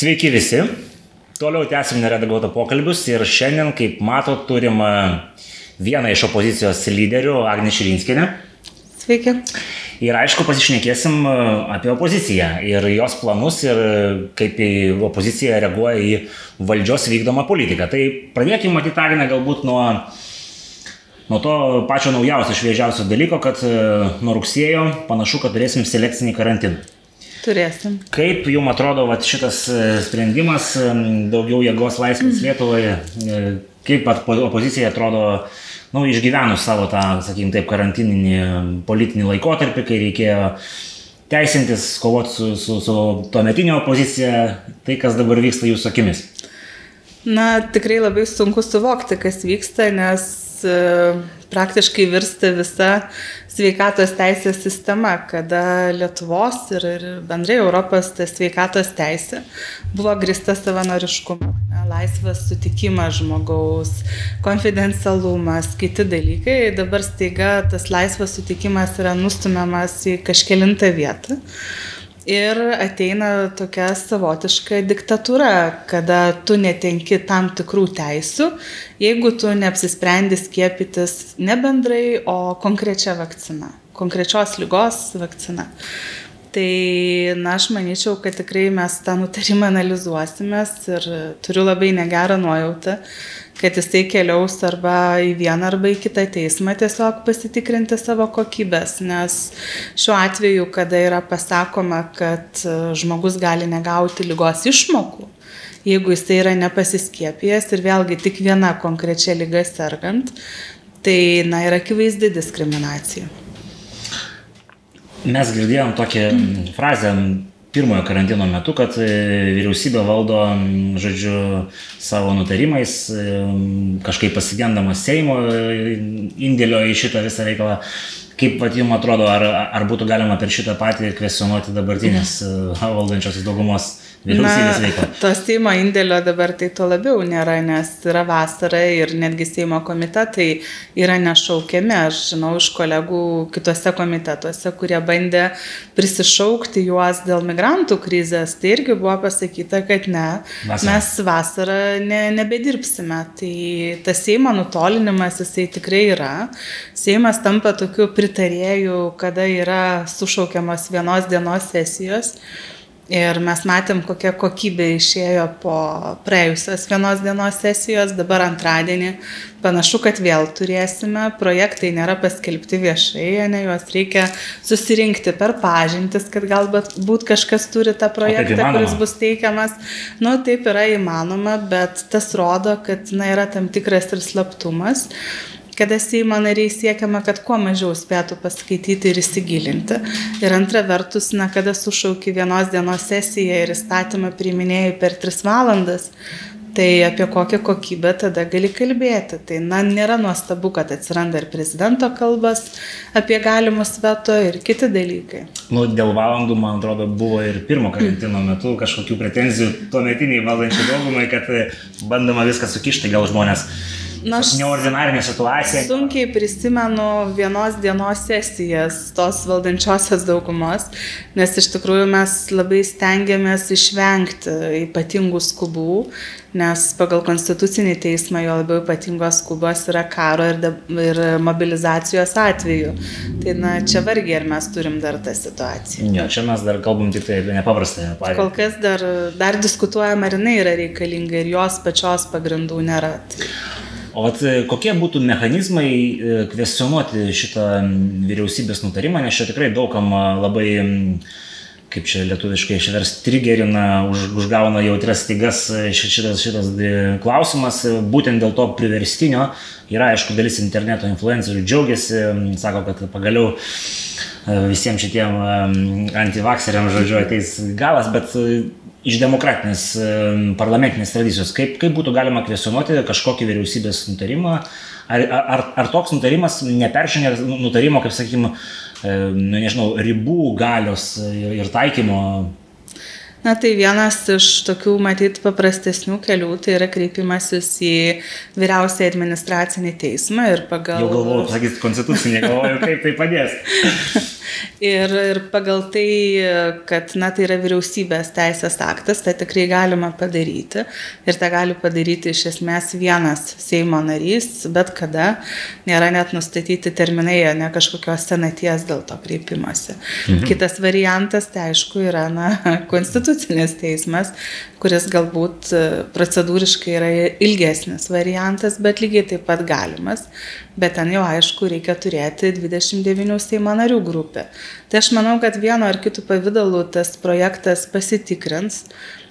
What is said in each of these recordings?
Sveiki visi. Toliau tęsim neredaguotą pokalbius ir šiandien, kaip matot, turim e, vieną iš opozicijos lyderių, Agnė Širinskinė. Sveiki. Ir aišku, pasišnekėsim e, apie opoziciją ir jos planus ir e, kaip į opoziciją reaguoja į valdžios vykdomą politiką. Tai pradėkime matyti, Agnė, galbūt nuo, nuo to pačio naujausio, šviežiausio dalyko, kad nuo rugsėjo panašu, kad turėsim selekcinį karantiną. Turėsim. Kaip jums atrodo vat, šitas e, sprendimas, e, daugiau jėgos laisvės mm. Lietuvoje, e, kaip opozicija atrodo, nu, išgyvenus savo tą, sakykime, taip, karantininį politinį laikotarpį, kai reikėjo teisintis, kovoti su, su, su tuometinio opozicija, tai kas dabar vyksta jūsų akimis? Na, tikrai labai sunku suvokti, kas vyksta, nes praktiškai virsta visa sveikatos teisės sistema, kada Lietuvos ir, ir bendrai Europos sveikatos teisė buvo grista savanoriškumu. Laisvas sutikimas žmogaus, konfidencialumas, kiti dalykai. Dabar staiga tas laisvas sutikimas yra nustumiamas į kažkelintą vietą. Ir ateina tokia savotiška diktatūra, kada tu netenki tam tikrų teisių, jeigu tu neapsisprendi skiepytis ne bendrai, o konkrečia vakcina, konkrečios lygos vakcina. Tai, na, aš manyčiau, kad tikrai mes tą nutarimą analizuosimės ir turiu labai negerą nuojautą, kad jisai keliaus arba į vieną arba į kitą teismą tiesiog pasitikrinti savo kokybės, nes šiuo atveju, kada yra pasakoma, kad e, žmogus gali negauti lygos išmokų, jeigu jisai yra nepasiskiepijęs ir vėlgi tik viena konkrečia lyga sergant, tai, na, yra akivaizdi diskriminacija. Mes girdėjom tokią frazę pirmojo karantino metu, kad e, vyriausybė valdo, žodžiu, savo nutarimais, e, kažkaip pasigendamas Seimo e, indėlio į šitą visą reikalą. Kaip pat jums atrodo, ar, ar būtų galima per šitą patį kvesionuoti dabartinės valdančiosios daugumos veiklą. To Seimo indėlio dabar tai to labiau nėra, nes yra vasara ir netgi Seimo komitetai yra nešaukiami. Aš žinau iš kolegų kitose komitetuose, kurie bandė prisišaukti juos dėl migrantų krizės. Tai irgi buvo pasakyta, kad ne, vasara. mes vasarą ne, nebedirbsime. Tai tas Seimo nutolinimas jisai tikrai yra. Seimas tampa tokiu pritarėjų, kada yra sušaukiamas vienos dienos sesijos. Ir mes matėm, kokia kokybė išėjo po praėjusios vienos dienos sesijos, dabar antradienį. Panašu, kad vėl turėsime, projektai nėra paskelbti viešai, ne juos reikia susirinkti per pažintis, kad galbūt kažkas turi tą projektą, kuris bus teikiamas. Nu, taip yra įmanoma, bet tas rodo, kad na, yra tam tikras ir slaptumas kada Seimo nariai siekiama, kad kuo mažiau spėtų paskaityti ir įsigilinti. Ir antra vertus, na, kada sušauki vienos dienos sesiją ir įstatymą priiminėjai per tris valandas, Tai apie kokią kokybę tada gali kalbėti. Tai na, nėra nuostabu, kad atsiranda ir prezidento kalbas apie galimus veto ir kiti dalykai. Nu, dėl valandų, man atrodo, buvo ir pirmo karantino metu kažkokių pretenzijų tuometiniai valdančiai daugumai, kad bandoma viską sukišti, gal žmonės Na, aš neordinarinė situacija. Sunkiai prisimenu vienos dienos sesijas tos valdančiosios daugumos, nes iš tikrųjų mes labai stengiamės išvengti ypatingų skubų, nes pagal konstitucinį teismą jo labiau ypatingos skubos yra karo ir, ir mobilizacijos atveju. Tai na, čia vargiai ar mes turim dar tą situaciją. Ne, čia mes dar kalbam tik tai apie nepaprastąją padėtį. Kol kas dar, dar diskutuojama, ar jinai yra reikalinga ir jos pačios pagrindų nėra. Tai... O at, e, kokie būtų mechanizmai e, kvestionuoti šitą vyriausybės nutarimą, nes čia tikrai daugam labai, kaip čia lietuviškai išvers, trigerina, už, užgauna jautrias stygas e, šitas, šitas klausimas, būtent dėl to priverstinio. Yra, aišku, dalis interneto influencerių džiaugiasi, sako, kad pagaliau visiems šitiem antivakseriam, žodžiu, ateis galas, bet iš demokratinės parlamentinės tradicijos, kaip, kaip būtų galima kvestionuoti kažkokį vyriausybės nutarimą, ar, ar, ar toks nutarimas neperšinė nutarimo, kaip sakykime, nu, nežinau, ribų galios ir taikymo Na tai vienas iš tokių matyt paprastesnių kelių tai yra kreipimasis į vyriausiąjį administracinį teismą ir pagal... Jau galvoju, sakyt, konstitucinį, galvoju, kaip tai padės. Ir, ir pagal tai, kad na, tai yra vyriausybės teisės aktas, tai tikrai galima padaryti. Ir tai gali padaryti iš esmės vienas Seimo narys, bet kada nėra net nustatyti terminai, ne kažkokios senaties dėl to kreipimosi. Mhm. Kitas variantas, tai aišku, yra na, konstitucinis teismas, kuris galbūt procedūriškai yra ilgesnis variantas, bet lygiai taip pat galimas bet ten jau aišku reikia turėti 29 Seimo narių grupę. Tai aš manau, kad vieno ar kitų pavydalų tas projektas pasitikrins.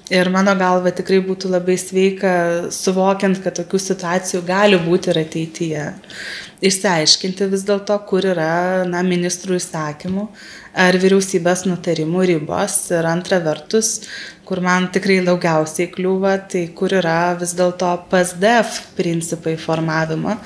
Ir mano galva tikrai būtų labai sveika, suvokiant, kad tokių situacijų gali būti ir ateityje, išsiaiškinti vis dėlto, kur yra na, ministrų įsakymų ar vyriausybės nutarimų ribos. Ir antra vertus, kur man tikrai daugiausiai kliūva, tai kur yra vis dėlto PSDF principai formavimo,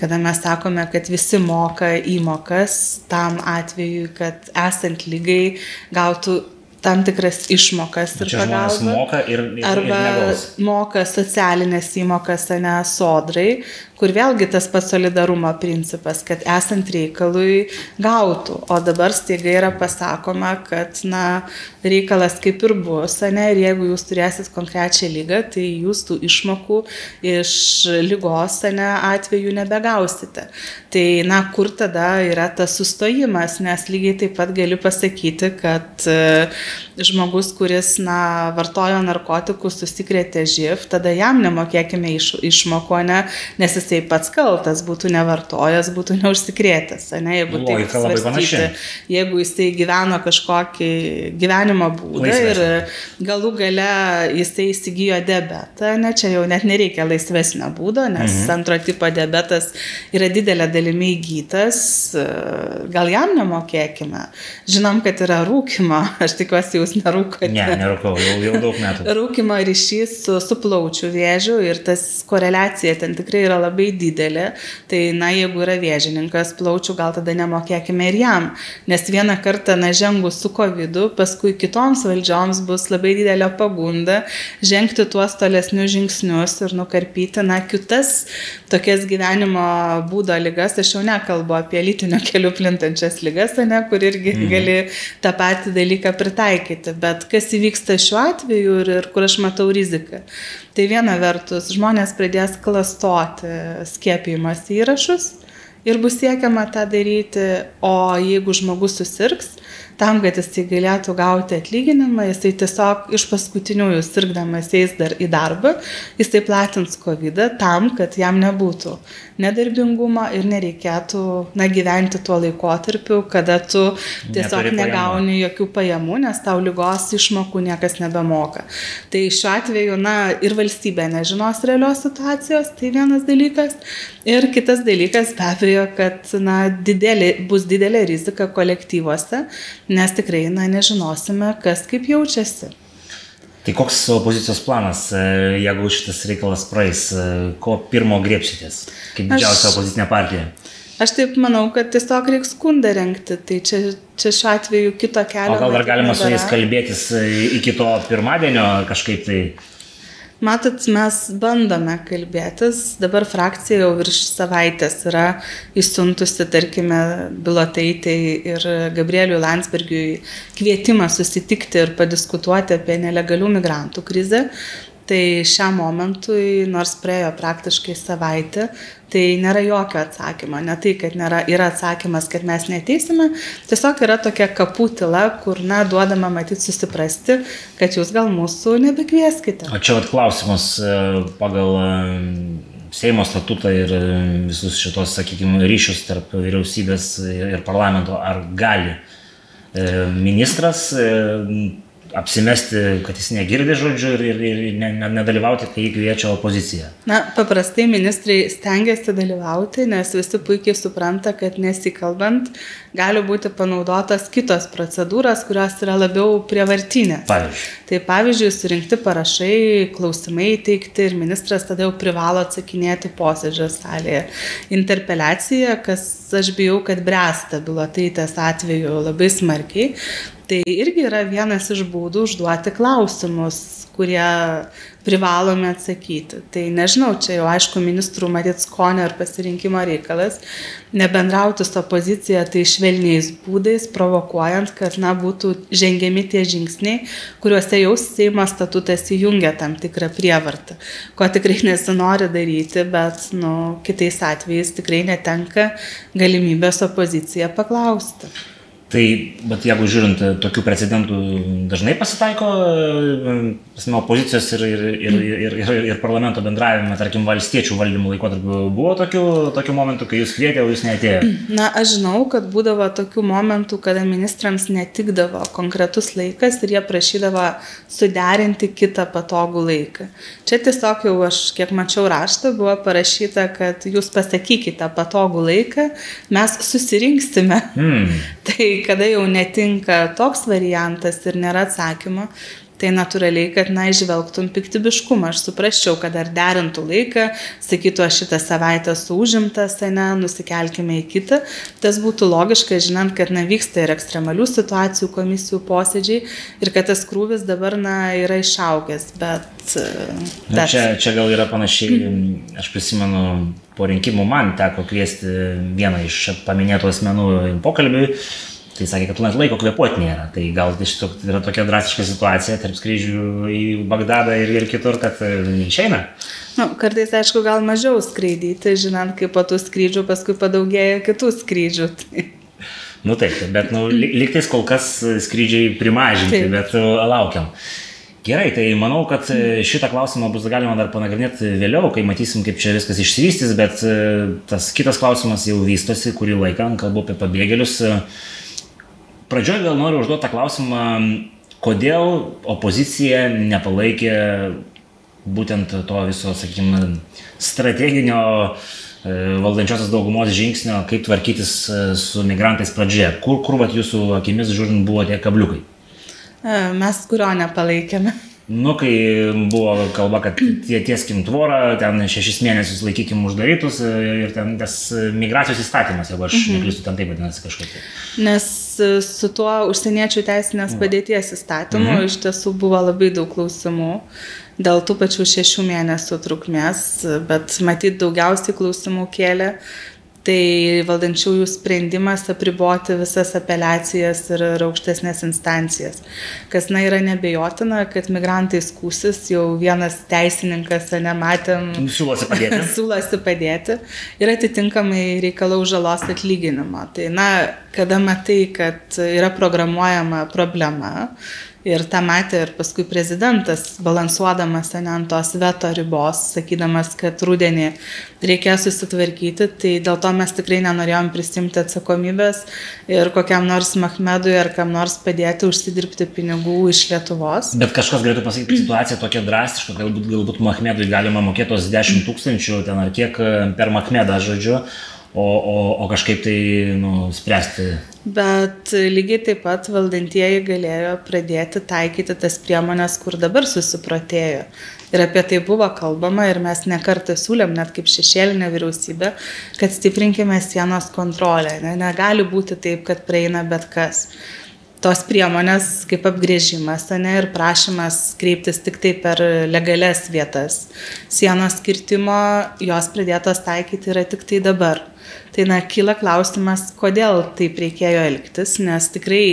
kada mes sakome, kad visi moka įmokas tam atveju, kad esant lygai gautų tam tikras išmokas ir pagalbą. Moka ir, ir, arba ir moka socialinės įmokas, ne sodrai, kur vėlgi tas pats solidarumo principas, kad esant reikalui gautų, o dabar staiga yra pasakoma, kad na, reikalas kaip ir bus, ne, ir jeigu jūs turėsit konkrečią lygą, tai jūs tų išmokų iš lygos ne, atveju nebegausite. Tai na, kur tada yra tas sustojimas, nes lygiai taip pat galiu pasakyti, kad žmogus, kuris na, vartojo narkotikus, susikrėtė živ, tada jam nemokėkime iš, išmoko, ne, nes jisai pats kaltas, būtų nevartojęs, būtų neužsikrėtęs, ne, jeigu tai svarstyti, jeigu jisai gyveno kažkokį gyvenimo būdą Laisvės. ir galų gale jisai įsigijo diabetą, ne, čia jau net nereikia laisvesnio būdo, nes mhm. antro tipo diabetas yra didelė dalimi įgytas, gal jam nemokėkime. Žinom, kad yra rūkimo, aš tikiuosi jūs nerūkote. Ne, nerūkau, jau, jau daug metų. Rūkimo ryšys su, su plaučių vėžiu ir tas koreliacija ten tikrai yra labai didelė. Tai, na, jeigu yra vėžininkas plaučių, gal tada nemokėkime ir jam. Nes vieną kartą, na, žengus su COVID, paskui kitoms valdžioms bus labai didelė pagunda žengti tuos tolesnius žingsnius ir nukarpyti, na, kitas tokias gyvenimo būdo lygas. Aš jau nekalbu apie lytinio kelių plintančias lygas, ne, kur irgi mhm. gali tą patį dalyką pritaikyti pritaikyti, bet kas įvyksta šiuo atveju ir, ir kur aš matau riziką. Tai viena vertus, žmonės pradės klastoti skiepijimas įrašus ir bus siekiama tą daryti, o jeigu žmogus susirgs, tam, kad jisai galėtų gauti atlyginimą, jisai tiesiog iš paskutiniųjų sirgdamas eis dar į darbą, jisai platins COVID tam, kad jam nebūtų nedarbingumo ir nereikėtų na, gyventi tuo laikotarpiu, kada tu tiesiog negauni jokių pajamų, nes tau lygos išmokų niekas nebemoka. Tai šiuo atveju, na, ir valstybė nežinos realios situacijos, tai vienas dalykas. Ir kitas dalykas, be abejo, kad na, didelė, bus didelė rizika kolektyvuose, nes tikrai na, nežinosime, kas kaip jaučiasi. Tai koks opozicijos planas, e, jeigu šitas reikalas praeis, e, ko pirmo griepsitės, kaip didžiausia aš, opozicinė partija? Aš taip manau, kad tiesiog reiks skundą renkti, tai čia, čia šiuo atveju kito kelio. O gal dar galima su jais kalbėtis e, iki to pirmadienio kažkaip tai? Matot, mes bandome kalbėtis, dabar frakcija jau virš savaitės yra įsiuntusi, tarkime, Biloteitai ir Gabrieliui Landsbergiui kvietimą susitikti ir padiskutuoti apie nelegalių migrantų krizę. Tai šiam momentui, nors praėjo praktiškai savaitė, tai nėra jokio atsakymo. Ne tai, kad nėra, yra atsakymas, kad mes neteisime, tiesiog yra tokia kapų tyla, kur, na, duodama matyti susiprasti, kad jūs gal mūsų nebekvieskite. O čia vat klausimas e, pagal e, Seimo statutą ir e, visus šitos, sakykime, ryšius tarp vyriausybės ir parlamento, ar gali ministras apsimesti, kad jis negirdi žodžių ir, ir, ir ne, ne, nedalyvauti, kai kviečia opozicija? Na, paprastai ministrai stengiasi dalyvauti, nes visi puikiai supranta, kad nesikalbant gali būti panaudotas kitos procedūros, kurios yra labiau prievartinės. Pavyzdžiui. Tai pavyzdžiui, surinkti parašai, klausimai teikti ir ministras tada jau privalo atsakinėti posėdžio salėje. Interpeliacija, kas aš bijau, kad bręsta bilotaitės atveju labai smarkiai, Tai irgi yra vienas iš būdų užduoti klausimus, kurie privalome atsakyti. Tai nežinau, čia jau aišku ministrų matyt skonio ir pasirinkimo reikalas, nebendrauti su opozicija tai švelniais būdais, provokuojant, kad na, būtų žengiami tie žingsniai, kuriuose jau Seimo statutas įjungia tam tikrą prievartą, ko tikrai nesinori daryti, bet nu, kitais atvejais tikrai netenka galimybės opoziciją paklausti. Tai, bet jeigu žiūrint, tokių precedentų dažnai pasitaiko, pasime, opozicijos ir, ir, ir, ir, ir, ir parlamento bendravime, tarkim, valstiečių valdymo laikotarpiu buvo tokių, tokių momentų, kai jūs kvietė, o jūs neatėjo? Na, aš žinau, kad būdavo tokių momentų, kada ministrams netikdavo konkretus laikas ir jie prašydavo suderinti kitą patogų laiką. Čia tiesiog jau aš, kiek mačiau raštą, buvo parašyta, kad jūs pasakykite patogų laiką, mes susirinksime. Hmm. Tai kada jau netinka toks variantas ir nėra atsakymo, tai natūraliai, kad, na, išvelgtum piktybiškumą. Aš suprasčiau, kad ar derintų laiką, sakytų, aš šitą savaitę suužimtas, ne, nusikelkime į kitą. Tas būtų logiška, žinant, kad, na, vyksta ir ekstremalių situacijų komisijų posėdžiai ir kad tas krūvis dabar, na, yra išaugęs. Bet... Na, čia, čia gal yra panašiai, aš prisimenu, po rinkimų man teko kviesti vieną iš paminėtų asmenų pokalbiui Tai sakė, kad net laiko kvepuoti nėra. Tai gal tiesiog yra tokia drastiška situacija tarp skrydžių į Bagdadą ir, ir kitur, kad e, išeina. Nu, kartais, aišku, gal mažiau skraidyti, žinant, kaip po tų skrydžių paskui padaugėja kitų skrydžių. Tai... Nu taip, bet nu, liktais kol kas skrydžiai primažinti, taip. bet uh, laukiam. Gerai, tai manau, kad e, šitą klausimą bus galima dar panagrinėti vėliau, kai matysim, kaip čia viskas išsivystys, bet tas kitas klausimas jau vystosi kurį laiką, kalbu apie pabėgėlius. Pradžioje gal noriu užduoti tą klausimą, kodėl opozicija nepalaikė būtent to viso, sakykime, strateginio e, valdančiosios daugumos žingsnio, kaip tvarkytis e, su migrantais pradžioje. Kur, kur vat jūsų akimis žiūrint buvo tie kabliukai? E, mes kurio nepalaikėme. Nu, kai buvo kalba, kad tie tieskim tvorą, ten šešis mėnesius laikykim uždarytus ir ten tas migracijos įstatymas, jeigu aš mhm. neklystu, ten taip vadinasi kažkaip. Nes su tuo užsieniečių teisinės padėties įstatymu mhm. iš tiesų buvo labai daug klausimų dėl tų pačių šešių mėnesių trukmės, bet matyt daugiausiai klausimų kėlė tai valdančiųjų sprendimas apriboti visas apeliacijas ir, ir aukštesnės instancijas. Kas na yra nebejotina, kad migrantai skūsis, jau vienas teisininkas, nematėm, siūlosi padėti. siūlosi padėti ir atitinkamai reikalau žalos atlyginimo. Tai na, kada matai, kad yra programuojama problema, Ir tą matė ir paskui prezidentas, balansuodamas ane, ant tos veto ribos, sakydamas, kad rudenį reikės susitvarkyti, tai dėl to mes tikrai nenorėjom prisimti atsakomybės ir kokiam nors Mahmedui ar kam nors padėti užsidirbti pinigų iš Lietuvos. Bet kažkas galėtų pasakyti, situacija tokia drastiška, galbūt, galbūt Mahmedui galima mokėti tos 10 tūkstančių ten ar kiek per Mahmedą, žodžiu, o, o, o kažkaip tai nu, spręsti bet lygiai taip pat valdantieji galėjo pradėti taikyti tas priemonės, kur dabar susiprotėjo. Ir apie tai buvo kalbama ir mes nekartą siūlėm, net kaip šešėlinė vyriausybė, kad stiprinkime sienos kontrolę. Ne, negali būti taip, kad prieina bet kas. Tos priemonės kaip apgrėžimas ne, ir prašymas kreiptis tik tai per legales vietas. Sienos skirtimo jos pradėtos taikyti yra tik tai dabar Tai na, kyla klausimas, kodėl taip reikėjo elgtis, nes tikrai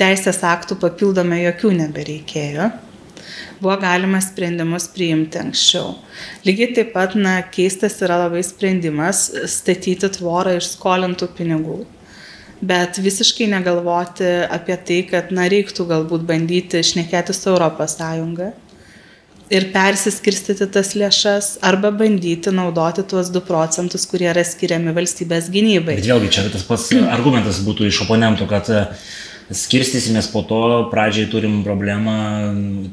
teisės aktų papildomai jokių nebereikėjo. Buvo galima sprendimus priimti anksčiau. Lygiai taip pat, na, keistas yra labai sprendimas statyti tvorą iš skolintų pinigų bet visiškai negalvoti apie tai, kad na, reiktų galbūt bandyti šnekėti su ES ir persiskirstyti tas lėšas arba bandyti naudoti tuos 2 procentus, kurie yra skiriami valstybės gynybai. Bet vėlgi čia tas pats argumentas būtų iš oponentų, kad e, skirstysimės po to, pradžiai turim problemą,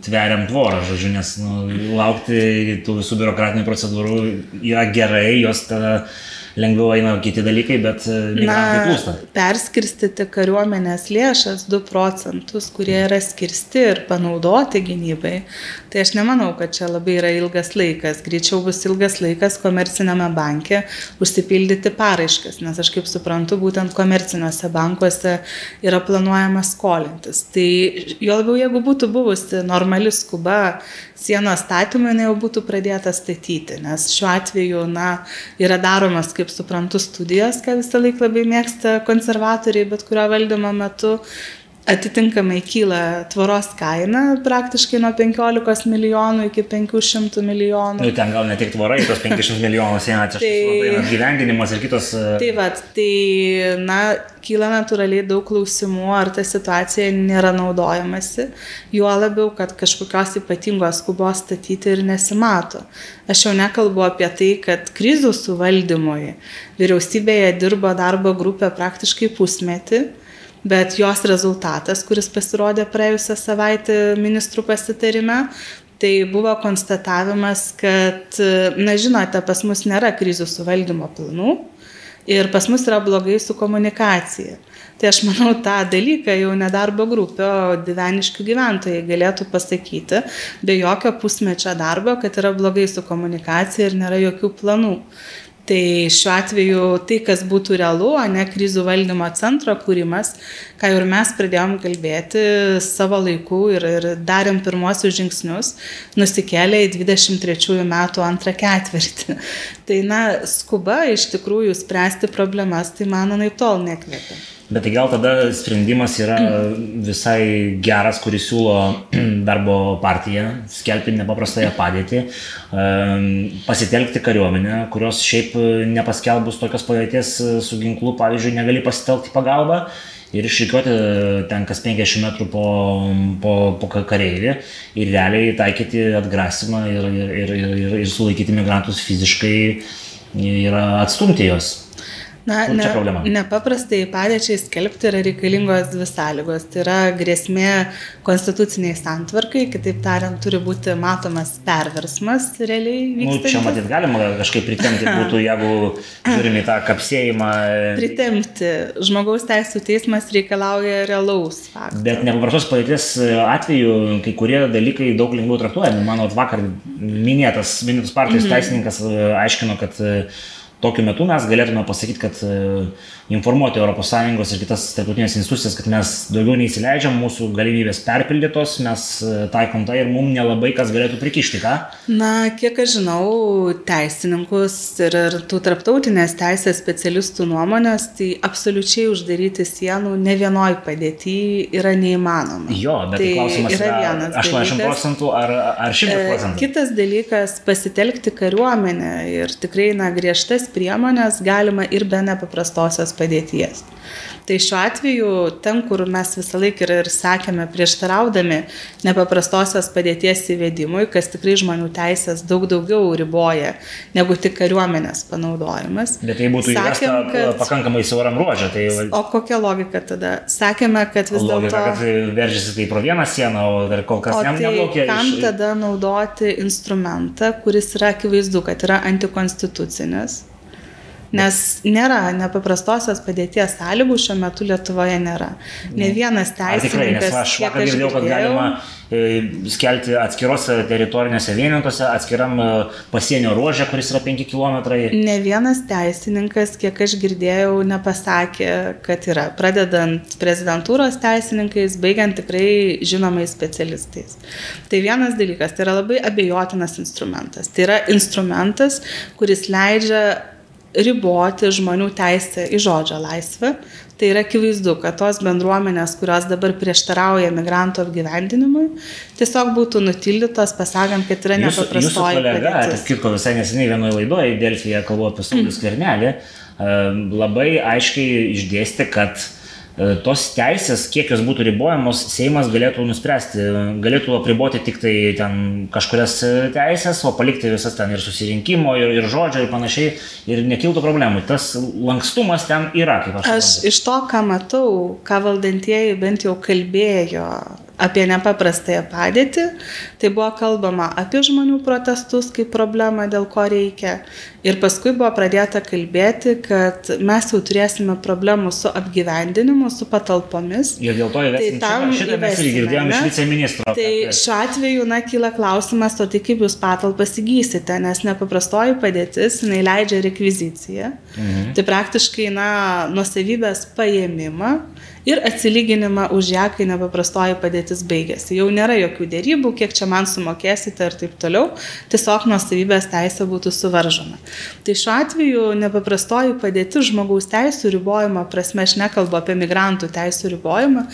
tveriam tvorą, žodžiu, nes nu, laukti tų visų biurokratinių procedūrų yra gerai, jos tada lengviau eina kiti dalykai, bet e, migrantai plūsta. Perskirstyti kariuomenės lėšas 2 procentus, kurie yra skirsti ir panaudoti gynybai, tai aš nemanau, kad čia labai yra ilgas laikas. Greičiau bus ilgas laikas komercinėme banke užsipildyti paraiškas, nes aš kaip suprantu, būtent komerciniuose bankuose yra planuojama skolintis. Tai jo labiau, jeigu būtų buvusi normali skuba sienos statymui, jau būtų pradėta statyti, nes šiuo atveju, na, yra daromas, kaip suprantu, studijos, ką visą laiką labai mėgsta konservatoriai, bet kurio valdymo metu atitinkamai kyla tvoros kaina praktiškai nuo 15 milijonų iki 500 milijonų. Nu, ten gal ne tik tvorai, tos 500 milijonus eina, čia tai, gyvendinimas ir kitos. E, tai va, tai, na, kyla natūraliai daug klausimų, ar ta situacija nėra naudojamasi, juo labiau, kad kažkokios ypatingos skubos statyti ir nesimato. Aš jau nekalbu apie tai, kad krizų suvaldymui vyriausybėje dirbo darbo grupė praktiškai pusmetį bet jos rezultatas, kuris pasirodė praėjusią savaitę ministrų pasitarime, tai buvo konstatavimas, kad, na žinote, pas mus nėra krizių suvaldymo planų ir pas mus yra blogai su komunikacija. Tai aš manau, tą dalyką jau nedarbo grupė, o diveniškių gyventojai galėtų pasakyti be jokio pusmečio darbo, kad yra blogai su komunikacija ir nėra jokių planų. Tai šiuo atveju tai, kas būtų realu, o ne krizių valdymo centro kūrimas, ką ir mes pradėjom kalbėti savo laiku ir, ir darėm pirmosius žingsnius, nusikėlė į 23 metų antrą ketvirtį. Tai na, skuba iš tikrųjų spręsti problemas, tai man anaip tol nekvėpia. Bet tai gal tada sprendimas yra visai geras, kurį siūlo darbo partija, skelbti nepaprastąją padėtį, ehm, pasitelkti kariuomenę, kurios šiaip nepaskelbus tokios padėties su ginklu, pavyzdžiui, negali pasitelkti pagalbą ir išrikiuoti ten kas 50 metrų po, po, po kareivį ir realiai taikyti atgrasimą ir, ir, ir, ir, ir sulaikyti migrantus fiziškai ir atstumti juos. Na, ne, nepaprastai padėčiai skelbti yra reikalingos dvi sąlygos. Tai yra grėsmė konstituciniai santvarkai, kitaip tariant, turi būti matomas perversmas realiai vykstantis. Nu, čia matyt galima kažkaip pritemti būtų, jeigu žiūrime į tą kapsėjimą. Pritemti. Žmogaus teisų teismas reikalauja realaus fakto. Bet nepaprastos padėties atveju kai kurie dalykai daug lengviau traktuojami. Mano vakar minėtas, minėtas partijos mm -hmm. teisininkas aiškino, kad tokiu metu mes galėtume pasakyti, kad e, informuoti ES ir kitas tarptautinės institucijas, kad mes daugiau neįsileidžiam, mūsų galimybės perpildytos, mes e, taikom tai ir mums nelabai kas galėtų prikišti, ką? Na, kiek aš žinau, teisininkus ir, ir tų tarptautinės teisės specialistų nuomonės, tai absoliučiai uždaryti sienų ne vienoj padėti yra neįmanoma. Jo, bet tai klausimas yra, yra vienas. 80 procentų ar, ar 100 e, procentų? Kitas dalykas - pasitelkti kariuomenę ir tikrai, na, griežtas priemonės galima ir be nepaprastosios padėties. Tai šiuo atveju, ten, kur mes visą laiką ir, ir sakėme prieštaraudami nepaprastosios padėties įvedimui, kas tikrai žmonių teisės daug daugiau riboja negu tik kariuomenės panaudojimas. Bet tai būtų sakėm, kad... pakankamai siauram ruožė. Tai... O kokia logika tada? Sakėme, kad vis dėlto... Logika, kad veržiasi tai pro vieną sieną, o dar kol kas tai neblokė. Kam iš... tada naudoti instrumentą, kuris yra akivaizdu, kad yra antikonstitucinis? Nes nėra nepaprastosios padėties sąlygų šiuo metu Lietuvoje nėra. Ne vienas teisininkas. Tikrai, nes aš vakar girdėjau, kad galima e, skelti atskirose teritorinėse vienetose, atskiram e, pasienio ruožė, kuris yra 5 km. Ne vienas teisininkas, kiek aš girdėjau, nepasakė, kad yra. Pradedant prezidentūros teisininkais, baigiant tikrai žinomais specialistais. Tai vienas dalykas, tai yra labai abejotinas instrumentas. Tai yra instrumentas, kuris leidžia riboti žmonių teisę į žodžio laisvę. Tai yra akivaizdu, kad tos bendruomenės, kurios dabar prieštarauja migrantų apgyvendinimui, tiesiog būtų nutildytos, pasakant, kad yra nepaprastoji. Tarp kitko visai neseniai vienoje laidoje, Delfija kalbu apie Saulis Kvernelį, labai aiškiai išdėstė, kad E, tos teisės, kiek jos būtų ribojamos, Seimas galėtų nuspręsti, galėtų apriboti tik tai ten kažkurias teisės, o palikti visas ten ir susirinkimo, ir, ir žodžio, ir panašiai, ir nekiltų problemų. Tas lankstumas ten yra, kaip aš. Aš iš to, ką matau, ką valdantieji bent jau kalbėjo apie nepaprastąją padėtį, tai buvo kalbama apie žmonių protestus kaip problemą, dėl ko reikia. Ir paskui buvo pradėta kalbėti, kad mes jau turėsime problemų su apgyvendinimu, su patalpomis. Ir dėl to įvesime. Tai tam šitą mes irgi girdėjome iš viceministro. Tai šiuo atveju, na, kyla klausimas, o tai kaip jūs patalpas įgysite, nes nepaprastoji padėtis, jinai leidžia rekviziciją. Mhm. Tai praktiškai, na, nusavybės paėmimą ir atsilyginimą už ją, kai nepaprastoji padėtis baigėsi. Jau nėra jokių dėrybų, kiek čia man sumokėsite ir taip toliau, tiesiog nuosavybės teisė būtų suvaržoma. Tai šiuo atveju nepaprastoji padėtis žmogaus teisų ribojimo prasme, aš nekalbu apie migrantų teisų ribojimą,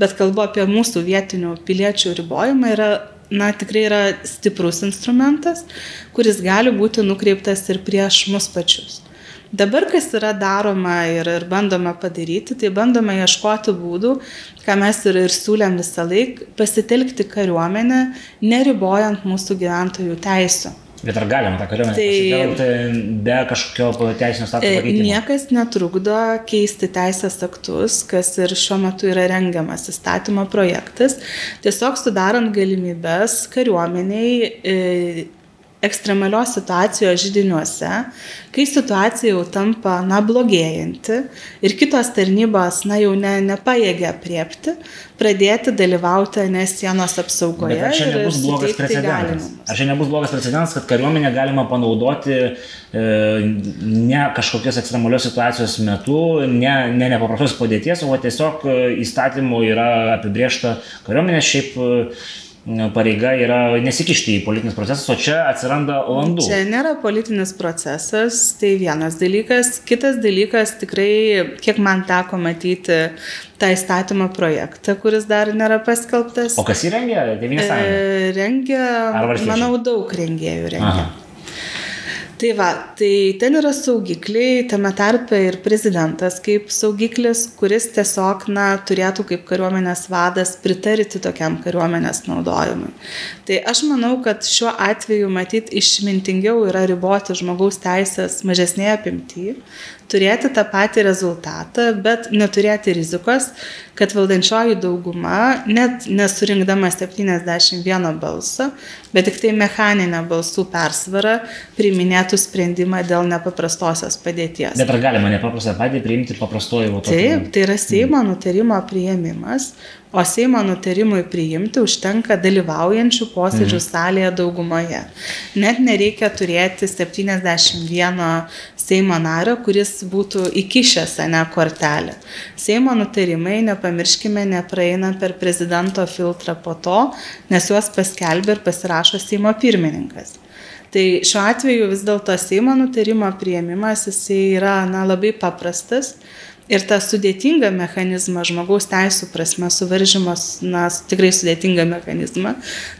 bet kalbu apie mūsų vietinių piliečių ribojimą, yra na, tikrai yra stiprus instrumentas, kuris gali būti nukreiptas ir prieš mus pačius. Dabar kas yra daroma ir, ir bandoma padaryti, tai bandoma ieškoti būdų, ką mes ir, ir siūlėm visą laiką, pasitelkti kariuomenę, neribojant mūsų gyventojų teisų. Bet ar galima tą kariuomenę tai, be kažkokio teisinio statuso e, pakeitimo? Niekas netrukdo keisti teisės aktus, kas ir šiuo metu yra rengiamas įstatymo projektas, tiesiog sudarant galimybės kariuomeniai e, ekstremalios situacijos žydiniuose, kai situacija jau tampa, na, blogėjanti ir kitos tarnybos, na, jau ne, nepaėgia priepti, pradėti dalyvauti nes sienos apsaugoje. Bet ar čia nebus blogas precedentas? Ar čia nebus blogas precedentas, kad kariuomenę galima panaudoti e, ne kažkokios ekstremalios situacijos metu, ne, ne nepaprastos padėties, o tiesiog e, įstatymų yra apibriešta kariuomenė šiaip e, pareiga yra nesikišti į politinis procesas, o čia atsiranda landų. Čia nėra politinis procesas, tai vienas dalykas. Kitas dalykas, tikrai, kiek man teko matyti tą įstatymo projektą, kuris dar nėra paskelbtas. O kas jį rengia? Devynis sąjungos? E, rengia, manau, daug rengėjų rengia. Aha. Tai va, tai ten yra saugikliai, tame tarpe ir prezidentas kaip saugiklis, kuris tiesiog, na, turėtų kaip kariuomenės vadas pritarti tokiam kariuomenės naudojimui. Tai aš manau, kad šiuo atveju matyt išmintingiau yra riboti žmogaus teisės mažesnėje apimtyje, turėti tą patį rezultatą, bet neturėti rizikos, kad valdančioji dauguma, net nesurinkdama 71 balsą, bet tik tai mechaninę balsų persvarą, priiminėtų sprendimą dėl nepaprastosios padėties. Bet ar galima nepaprastą padėtį priimti paprastoju votu? Taip, tai yra Seimo nutarimo prieimimas, o Seimo nutarimui priimti užtenka dalyvaujančių posėdžių mhm. salėje daugumoje. Net nereikia turėti 71 Seimo nario, kuris būtų įkišęs ne kortelę. Seimo nutarimai, nepamirškime, nepraeina per prezidento filtrą po to, nes juos paskelbė ir pasirašo Seimo pirmininkas. Tai šiuo atveju vis dėlto Seimo nutarimo prieimimas jisai yra na, labai paprastas Ir tą sudėtingą mechanizmą, žmogaus teisų prasme, suvaržymas, na, tikrai sudėtingą mechanizmą,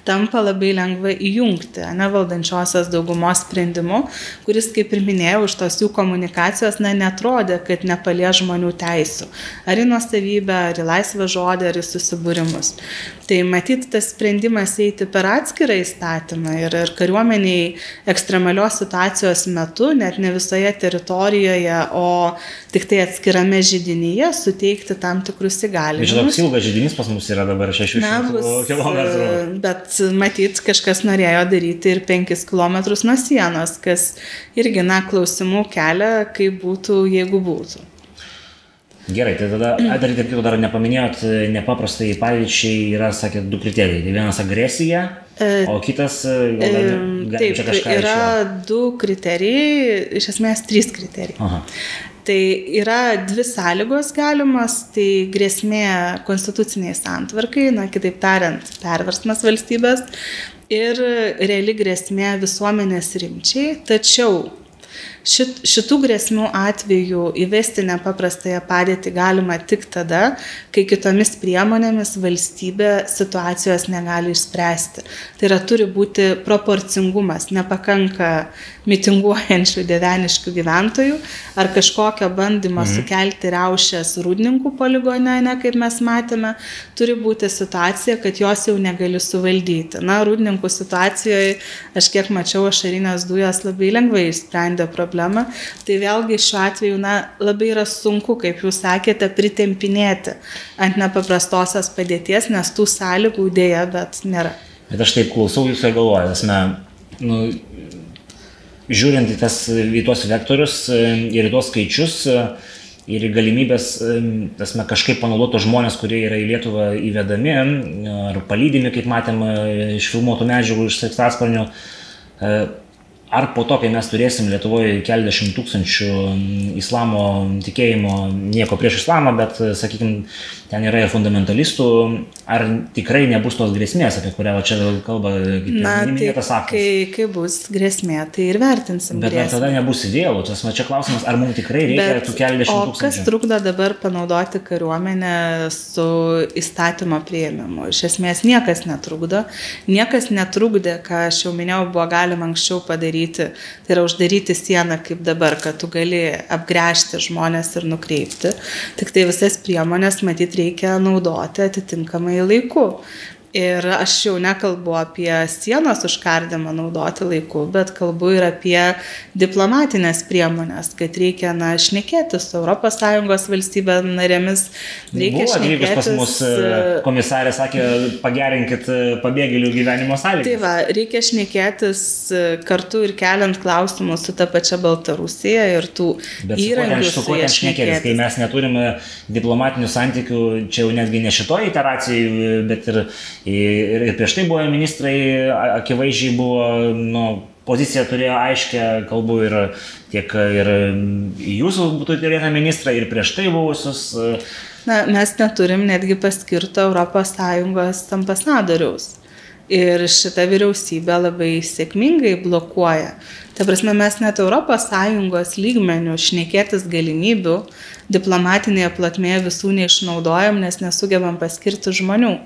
tampa labai lengva įjungti, ne valdančiosios daugumos sprendimu, kuris, kaip ir minėjau, už tos jų komunikacijos, na, netrodė, kad nepalie žmonių teisų. Ar į nuosavybę, ar į laisvą žodį, ar į susibūrimus. Tai matyti tas sprendimas eiti per atskirą įstatymą ir, ir kariuomeniai ekstremalios situacijos metu, net ne visoje teritorijoje, o tik tai atskirame šiame židinyje suteikti tam tikrus įgalimus. Žinau, ilgas židinys pas mus yra dabar 600 km. Bet matyt, kažkas norėjo daryti ir 5 km nuo sienos, kas irgi, na, klausimų kelia, kaip būtų, jeigu būtų. Gerai, tai tada, dar taip jau dar nepaminėjot, nepaprastai pavyzdžiai yra, sakėt, du kriterijai. Tai vienas agresija, e, o kitas, gal, gal, taip, yra du kriterijai, iš esmės trys kriterijai. Aha. Tai yra dvi sąlygos galimos, tai grėsmė konstituciniai santvarkai, na kitaip tariant, perversmas valstybės ir reali grėsmė visuomenės rimčiai, tačiau Šit, šitų grėsmių atveju įvesti nepaprastąją padėtį galima tik tada, kai kitomis priemonėmis valstybė situacijos negali išspręsti. Tai yra turi būti proporcingumas, nepakanka mitinguojančių deveniškių gyventojų ar kažkokio bandymo mhm. sukelti riaušės rūdininkų poligone, ne kaip mes matėme, turi būti situacija, kad jos jau negali suvaldyti. Na, rūdininkų situacijoje, aš kiek mačiau, ašarinės dujos labai lengvai išsprendė problemą problemą, tai vėlgi šiuo atveju na, labai yra sunku, kaip jūs sakėte, pritempinėti ant nepaprastosios padėties, nes tų sąlygų dėja, bet nėra. Bet aš taip klausau jūsų ir galvoju, esame, nu, žiūrint į, tas, į tuos vektorius e, ir į tuos skaičius, ir į galimybės, tasme, kažkaip panaudoti žmonės, kurie yra į Lietuvą įvedami ar palydimi, kaip matėm iš filmuotų medžiagų, iš sraigtasparnių. Ar po to, kai mes turėsim Lietuvoje keliasdešimt tūkstančių islamo tikėjimo, nieko prieš islamą, bet, sakykime, ten yra ir fundamentalistų, ar tikrai nebus tos grėsmės, apie kurią čia kalba Na, minėtas tai, kai, kai bus grėsmė, tai ir vertinsim. Bet ar tada nebus vėlų, tas man čia klausimas, ar mums tikrai reikia bet, tų keliasdešimt tūkstančių. Kas trukdo dabar panaudoti kariuomenę su įstatymo prieimimu? Iš esmės niekas netrukdo, niekas netrukdė, ką aš jau minėjau, buvo galima anksčiau padaryti, tai yra uždaryti sieną kaip dabar, kad tu gali apgręžti žmonės ir nukreipti. Tik tai visas priemonės, matyt, reikia naudoti atitinkamai laiku. Ir aš jau nekalbu apie sienos užkardimą naudoti laiku, bet kalbu ir apie diplomatinės priemonės, kad reikia, na, šnekėti su ES valstybė narėmis. Reikia Buvo šnekėti. pas mus e, komisarė sakė, pagerinkit e, pabėgėlių gyvenimo sąlygas. Tai va, reikia šnekėtis e, kartu ir keliant klausimus su ta pačia Baltarusija ir tų bet įrankių. Su kuo ten šnekėtis, kai mes neturime diplomatinių santykių, čia jau netgi ne šitoje iteracijoje, bet ir Ir, ir prieš tai buvo ministrai, akivaizdžiai buvo, nu, pozicija turėjo aiškę, kalbu ir tiek ir jūsų būtų turėta ministra, ir prieš tai buvusius. Na, mes neturim netgi paskirto ES ambasadoriaus. Ir šita vyriausybė labai sėkmingai blokuoja. Ta prasme, mes net ES lygmenių šnekėtis galimybių diplomatinėje platmėje visų neišnaudojam, nes nesugebam paskirti žmonių.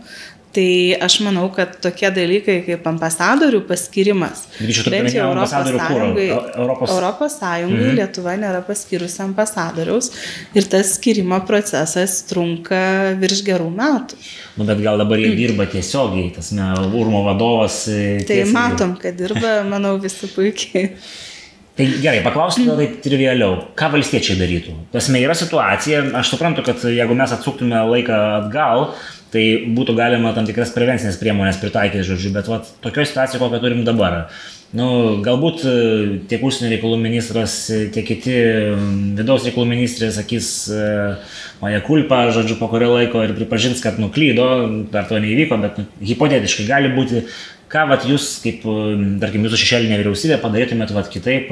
Tai aš manau, kad tokie dalykai kaip ambasadorių paskirimas. Bent jau Europos Sąjungai, Europos... Europos Sąjungai mhm. Lietuva nėra paskyrusi ambasadoriaus ir tas skirimo procesas trunka virš gerų metų. Nu, bet gal dabar jie dirba tiesiogiai, tas ne, Urmo vadovas. E, tai matom, kad dirba, manau, visi puikiai. Tai gerai, paklausiu tada taip trivialiau, ką valstiečiai darytų. Tasme yra situacija, aš suprantu, kad jeigu mes atsuktume laiką atgal, tai būtų galima tam tikras prevencinės priemonės pritaikyti, žodžiu, bet vat, tokioje situacijoje, kokią turim dabar. Nu, galbūt e, tiek užsienio reikalų ministras, e, tiek kiti vidaus reikalų ministrė sakys, moja kulpa, žodžiu, po kurio laiko ir pripažins, kad nuklydo, dar to neįvyko, bet nu, hipotetiškai gali būti, ką vat, jūs, kaip, tarkim, jūsų šešėlinė vyriausybė padarytumėt vat, kitaip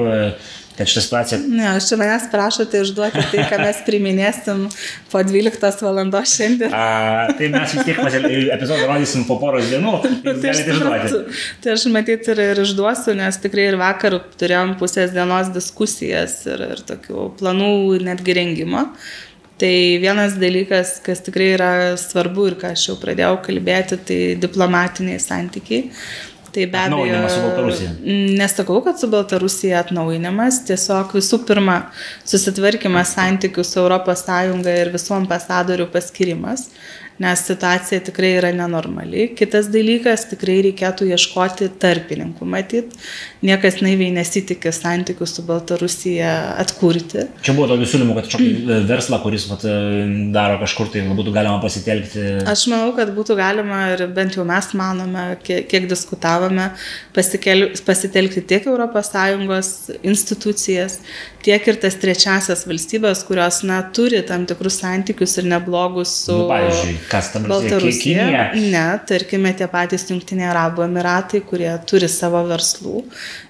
kad šitą situaciją... Ne, aš čia manęs prašote išduoti tai, ką mes priminėsim po 12 valandos šiandien. A, tai mes vis tiek epizodą rodysim po poros dienų. Tai, tai, aš suprantu, tai aš matyt ir, ir išduosiu, nes tikrai ir vakar turėjom pusės dienos diskusijas ir, ir tokių planų netgi rengimo. Tai vienas dalykas, kas tikrai yra svarbu ir ką aš jau pradėjau kalbėti, tai diplomatiniai santykiai. Tai be abejo. su Baltarusija. Nesakau, kad su Baltarusija atnaujinimas, tiesiog visų pirma susitvarkymas santykių su ES ir visų ambasadorių paskirimas nes situacija tikrai yra nenormali. Kitas dalykas, tikrai reikėtų ieškoti tarpininkų, matyt. Niekas naiviai nesitikė santykių su Baltarusija atkurti. Čia buvo tokių siūlymų, kad kažkokį mm. verslą, kuris vat, daro kažkur tai, būtų galima pasitelkti. Aš manau, kad būtų galima ir bent jau mes manome, kiek, kiek diskutavome, pasikel, pasitelkti tiek ES institucijas, tiek ir tas trečiasias valstybės, kurios na, turi tam tikrus santykius ir neblogus su... Nu, pavyzdžiui, kas tam Baltarusija? Ne, tarkime, tie patys Junktiniai Arabų Emiratai, kurie turi savo verslų.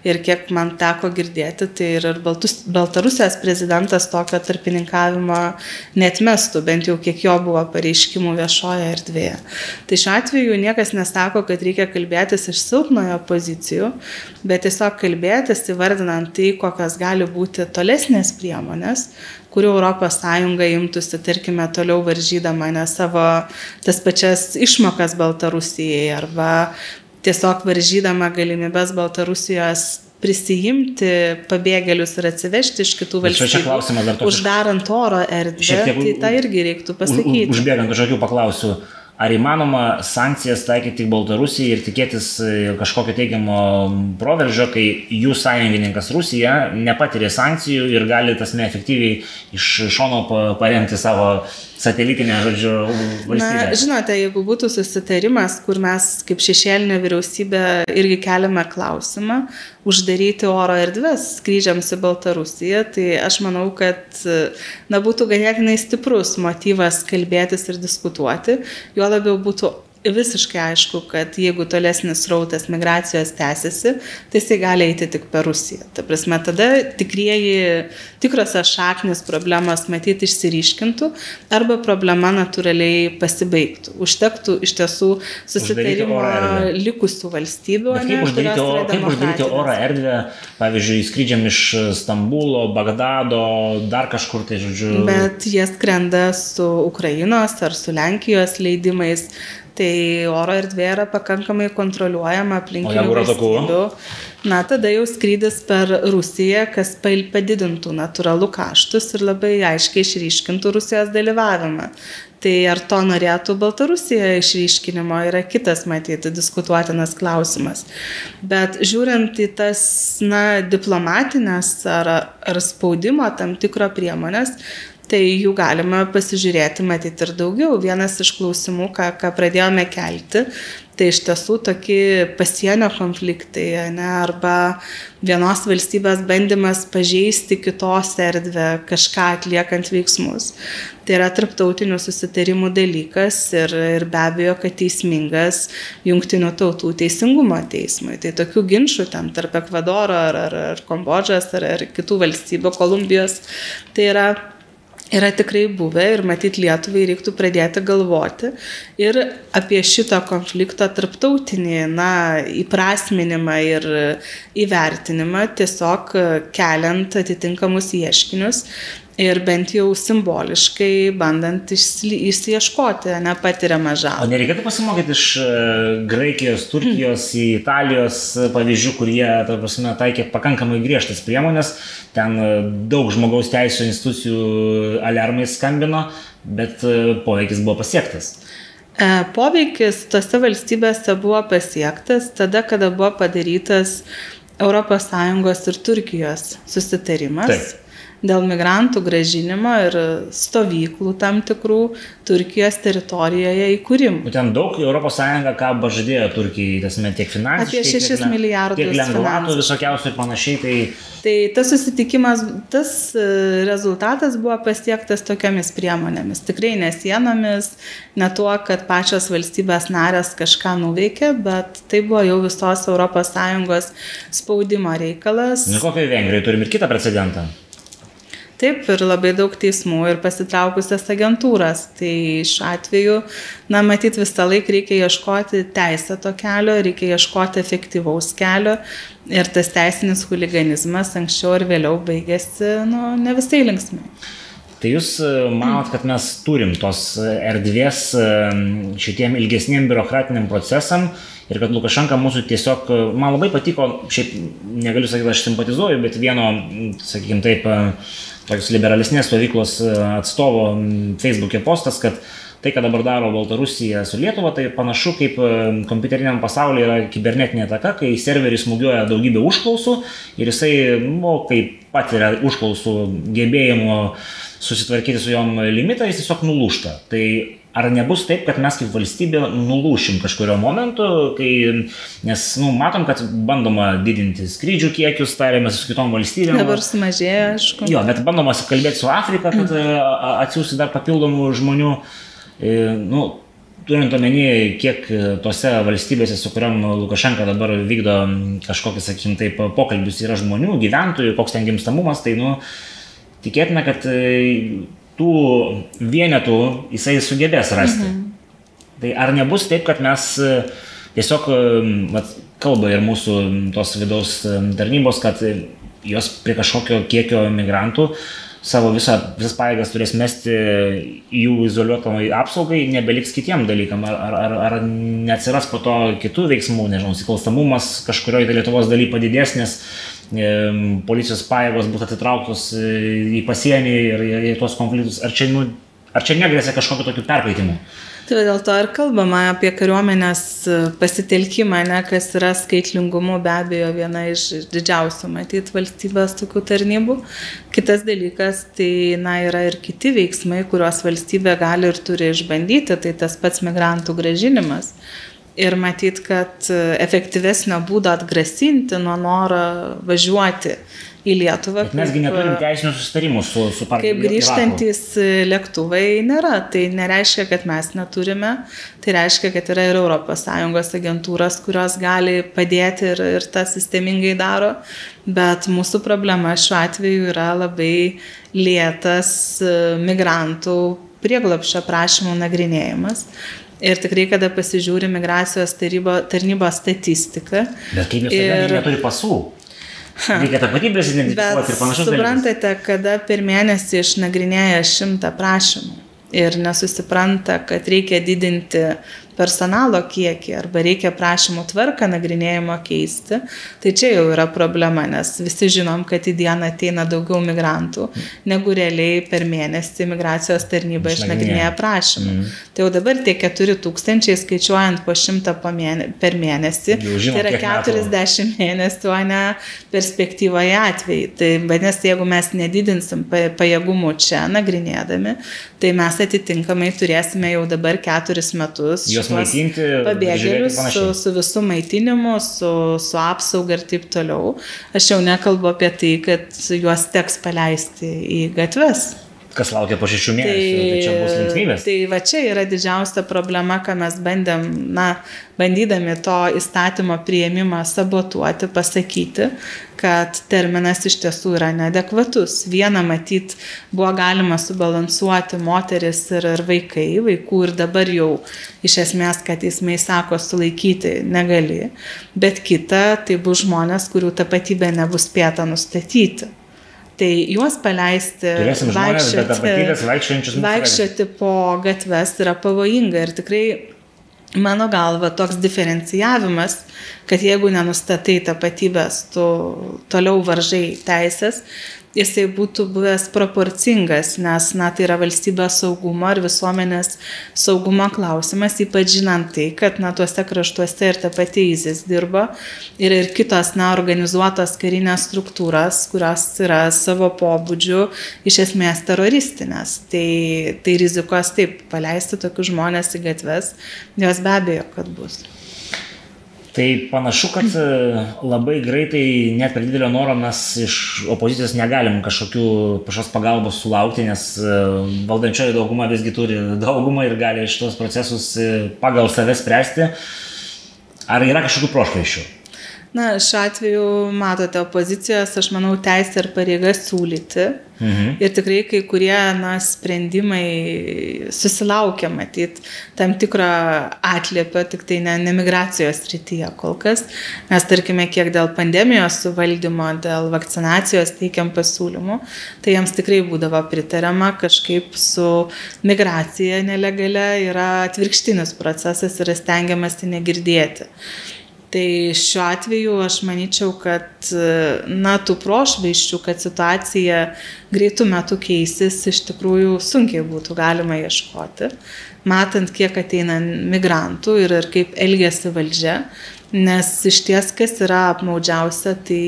Ir kiek man teko girdėti, tai ir Baltus, Baltarusijos prezidentas tokio tarpininkavimo netmestų, bent jau kiek jo buvo pareiškimų viešoje erdvėje. Tai šiuo atveju niekas nesako, kad reikia kalbėtis iš silpnojo pozicijų, bet tiesiog kalbėtis įvardinant tai, kokios gali būti tolesnės priemonės, kurių ES imtųsi, tarkime, toliau varžydama ne savo tas pačias išmokas Baltarusijai arba tiesiog varžydama galimybės Baltarusijos prisijimti pabėgėlius ir atsivežti iš kitų valstybių. Uždarant oro erdvę, tiek, tai tą irgi reiktų pasakyti. Užbėgant už akių paklausiu, ar įmanoma sankcijas taikyti tik Baltarusijai ir tikėtis e, kažkokio teigiamo proveržio, kai jų sąjungininkas Rusija nepatiria sankcijų ir gali tas neefektyviai iš šono paremti savo satelitinė, žodžiu, valstybė. Na, žinote, jeigu būtų susitarimas, kur mes kaip šešėlinė vyriausybė irgi keliame klausimą, uždaryti oro erdves skrydžiams į Baltarusiją, tai aš manau, kad na, būtų ganėtinai stiprus motyvas kalbėtis ir diskutuoti, juo labiau būtų visiškai aišku, kad jeigu tolesnis rautas migracijos tęsiasi, tai jisai gali eiti tik per Rusiją. Ta prasme, tada tikrieji, tikrosios šaknis problemos matyti išsiriškintų arba problema natūraliai pasibaigtų. Užtektų iš tiesų susitarimo likusių valstybių. Bet kaip, uždaryti, o, kaip uždaryti oro erdvę, pavyzdžiui, skrydžiam iš Stambulo, Bagdado, dar kažkur tai, žodžiu. Bet jie skrenda su Ukrainos ar su Lenkijos leidimais tai oro erdvė yra pakankamai kontroliuojama aplinkinių valstybių. Na, tada jau skrydis per Rusiją, kas padidintų natūralų kaštus ir labai aiškiai išryškintų Rusijos dalyvavimą. Tai ar to norėtų Baltarusija išryškinimo yra kitas, matyti, diskutuotinas klausimas. Bet žiūrint į tas, na, diplomatinės ar, ar spaudimo tam tikro priemonės, tai jų galima pasižiūrėti, matyti ir daugiau. Vienas iš klausimų, ką, ką pradėjome kelti, tai iš tiesų tokie pasienio konfliktai, ne, arba vienos valstybės bandymas pažeisti kitos erdvę, kažką atliekant veiksmus. Tai yra tarptautinių susitarimų dalykas ir, ir be abejo, kad teismingas jungtinių tautų teisingumo teismui. Tai tokių ginčių ten tarp Ekvadoro ar, ar, ar Kambodžas ar, ar kitų valstybių, Kolumbijos, tai yra yra tikrai buvę ir matyt Lietuvai reiktų pradėti galvoti ir apie šito konflikto tarptautinį na, įprasminimą ir įvertinimą, tiesiog keliant atitinkamus ieškinius ir bent jau simboliškai bandant išsiieškoti nepatiriamą žalą. O nereikėtų pasimokyti iš e, Graikijos, Turkijos, Italijos pavyzdžių, kurie, ta prasme, taikė pakankamai griežtas priemonės, ten e, daug žmogaus teisų institucijų alarmai skambino, bet e, poveikis buvo pasiektas. Poveikis tose valstybėse buvo pasiektas tada, kada buvo padarytas ES ir Turkijos susitarimas. Taip dėl migrantų gražinimo ir stovyklų tam tikrų Turkijos teritorijoje įkūrimų. Būtent daug ES ką pažadėjo Turkijai, tasme, tiek finansiškai. Apie 6 tiek, milijardus. Tiek lengvatų visokiausių ir panašiai. Tai... tai tas susitikimas, tas e, rezultatas buvo pasiektas tokiamis priemonėmis. Tikrai ne sienomis, ne tuo, kad pačios valstybės narės kažką nuveikė, bet tai buvo jau visos ES spaudimo reikalas. Ne kokiai Vengrijai turim ir kitą precedentą. Taip, ir labai daug teismų ir pasitraukusias agentūras. Tai šiuo atveju, na, matyt, visą laiką reikia ieškoti teisėto kelio, reikia ieškoti efektyvaus kelio ir tas teisinis huliganizmas anksčiau ar vėliau baigėsi, nu, ne visai linksmai. Tai jūs e, manot, kad mes turim tos erdvės e, šitiem ilgesniem biurokratiniam procesam ir kad Lukašenka mūsų tiesiog, e, man labai patiko, šiaip negaliu sakyti, aš simpatizuoju, bet vieno, sakykime taip, tokios liberalesnės stovyklos e, atstovo Facebook'e postas, kad tai, ką dabar daro Baltarusija su Lietuva, tai panašu kaip e, kompiuteriniam pasaulyje yra kibernetinė ataka, kai serveris smūgiuoja daugybę užklausų ir jisai, nu, kai patiria užklausų gebėjimo susitvarkyti su jom limitą, jis tiesiog nulūšta. Tai Ar nebus taip, kad mes kaip valstybė nulūšim kažkurio momentu, kai, nes, nu, matom, kad bandoma didinti skrydžių kiekius, tarėmės su kitom valstybėm. Dabar sumažėjo, aišku. Jo, bet bandoma kalbėti su Afrika, kad mm. atsiųsti dar papildomų žmonių. E, nu, turint omenyje, kiek tose valstybėse, su kuriam Lukašenka dabar vykdo kažkokį, sakykim, taip, pokalbius yra žmonių, gyventojų, koks ten gimstamumas, tai, nu, tikėtina, kad tų vienetų jisai sugebės rasti. Mhm. Tai ar nebus taip, kad mes e, tiesiog, e, vat, kalba ir mūsų tos vidaus e, tarnybos, kad jos prie kažkokio kiekio migrantų savo visą, visas paėgas turės mesti jų izoliuotamai apsaugai, nebeliks kitiem dalykam, ar, ar, ar, neatsiras po to kitų veiksmų, nežinau, sikalstamumas kažkurioje Lietuvos daly padidės, nes policijos pajėgos bus atitrauktos į pasienį ir į tuos konfliktus, ar čia, nu, ar čia negrėsia kažkokiu tokiu perkaitimu? Tai dėl to ir kalbama apie kariuomenės pasitelkimą, ne, kas yra skaitlingumu be abejo viena iš didžiausių, matyt, valstybės tokių tarnybų. Kitas dalykas, tai na, yra ir kiti veiksmai, kuriuos valstybė gali ir turi išbandyti, tai tas pats migrantų gražinimas ir matyt, kad efektyvesnio būdo atgrasinti nuo noro važiuoti į Lietuvą. Bet mesgi neturim teisinių sustarimų su, su partija. Kaip grįžtantis lėktuvai nėra. Tai nereiškia, kad mes neturime. Tai reiškia, kad yra ir ES agentūros, kurios gali padėti ir, ir tą sistemingai daro. Bet mūsų problema šiuo atveju yra labai lėtas migrantų prieglapšio prašymų nagrinėjimas. Ir tikrai, kada pasižiūri migracijos tarybo, tarnybos statistiką. Bet kaip jūs ir... neturi pasų? Reikia tapatybės identifikuoti ir panašiai. Suprantate, dalykus. kada per mėnesį išnagrinėja šimtą prašymų ir nesusipranta, kad reikia didinti personalo kiekį arba reikia prašymų tvarką nagrinėjimo keisti, tai čia jau yra problema, nes visi žinom, kad į dieną ateina daugiau migrantų, negu realiai per mėnesį migracijos tarnyba išnagrinėja prašymų. Mm. Tai jau dabar tie 4000 skaičiuojant po 100 per mėnesį, žinom, tai yra 40 metų. mėnesių, o ne perspektyvoje atvejai. Tai vadinasi, jeigu mes nedidinsim pajėgumų čia nagrinėdami, tai mes atitinkamai turėsime jau dabar keturis metus. Jos maitinti. Pabėgėlius su, su visų maitinimu, su, su apsauga ir taip toliau. Aš jau nekalbu apie tai, kad juos teks paleisti į gatves kas laukia po šešių mėnesių, tai, tai čia bus linksmybės. Tai va čia yra didžiausia problema, ką mes bandėm, na, bandydami to įstatymo prieimimą sabotuoti, pasakyti, kad terminas iš tiesų yra neadekvatus. Viena matyt buvo galima subalansuoti moteris ir, ir vaikai, vaikų ir dabar jau iš esmės, kad teismai sako sulaikyti negali, bet kita tai bus žmonės, kurių tapatybė nebus spėta nustatyti. Tai juos paleisti, vaikščioti, vaikščioti po gatves yra pavojinga ir tikrai mano galva toks diferencijavimas, kad jeigu nenustatai tapatybės, tu toliau varžai teisės, jisai būtų buvęs proporcingas, nes, na, tai yra valstybės saugumo ir visuomenės saugumo klausimas, ypač žinant tai, kad, na, tuose kraštuose ir ta pati įzis dirbo ir, ir kitos, na, organizuotos karinės struktūros, kurios yra savo pobūdžių iš esmės teroristinės. Tai, tai rizikos taip, paleisti tokius žmonės į gatves, jos be abejo, kad bus. Tai panašu, kad e, labai greitai, net per didelio noro mes iš opozicijos negalim kažkokių pačios pagalbos sulaukti, nes e, valdančioji dauguma visgi turi daugumą ir gali šitos procesus e, pagal save spręsti. Ar yra kažkokių prošvaišių? Na, šiuo atveju, matote, opozicijos, aš manau, teisė ir pareiga siūlyti. Mhm. Ir tikrai kai kurie na, sprendimai susilaukia, matyt, tam tikro atliepio, tik tai ne, ne migracijos rytyje kol kas. Mes, tarkime, kiek dėl pandemijos suvaldymo, dėl vakcinacijos teikiam pasiūlymų, tai jiems tikrai būdavo pritariama kažkaip su migracija nelegalia yra atvirkštinis procesas ir stengiamasi negirdėti. Tai šiuo atveju aš manyčiau, kad na, tų prošvaiščių, kad situacija greitų metų keisis, iš tikrųjų sunkiai būtų galima ieškoti, matant, kiek ateina migrantų ir, ir kaip elgesi valdžia, nes iš ties, kas yra apmaudžiausia, tai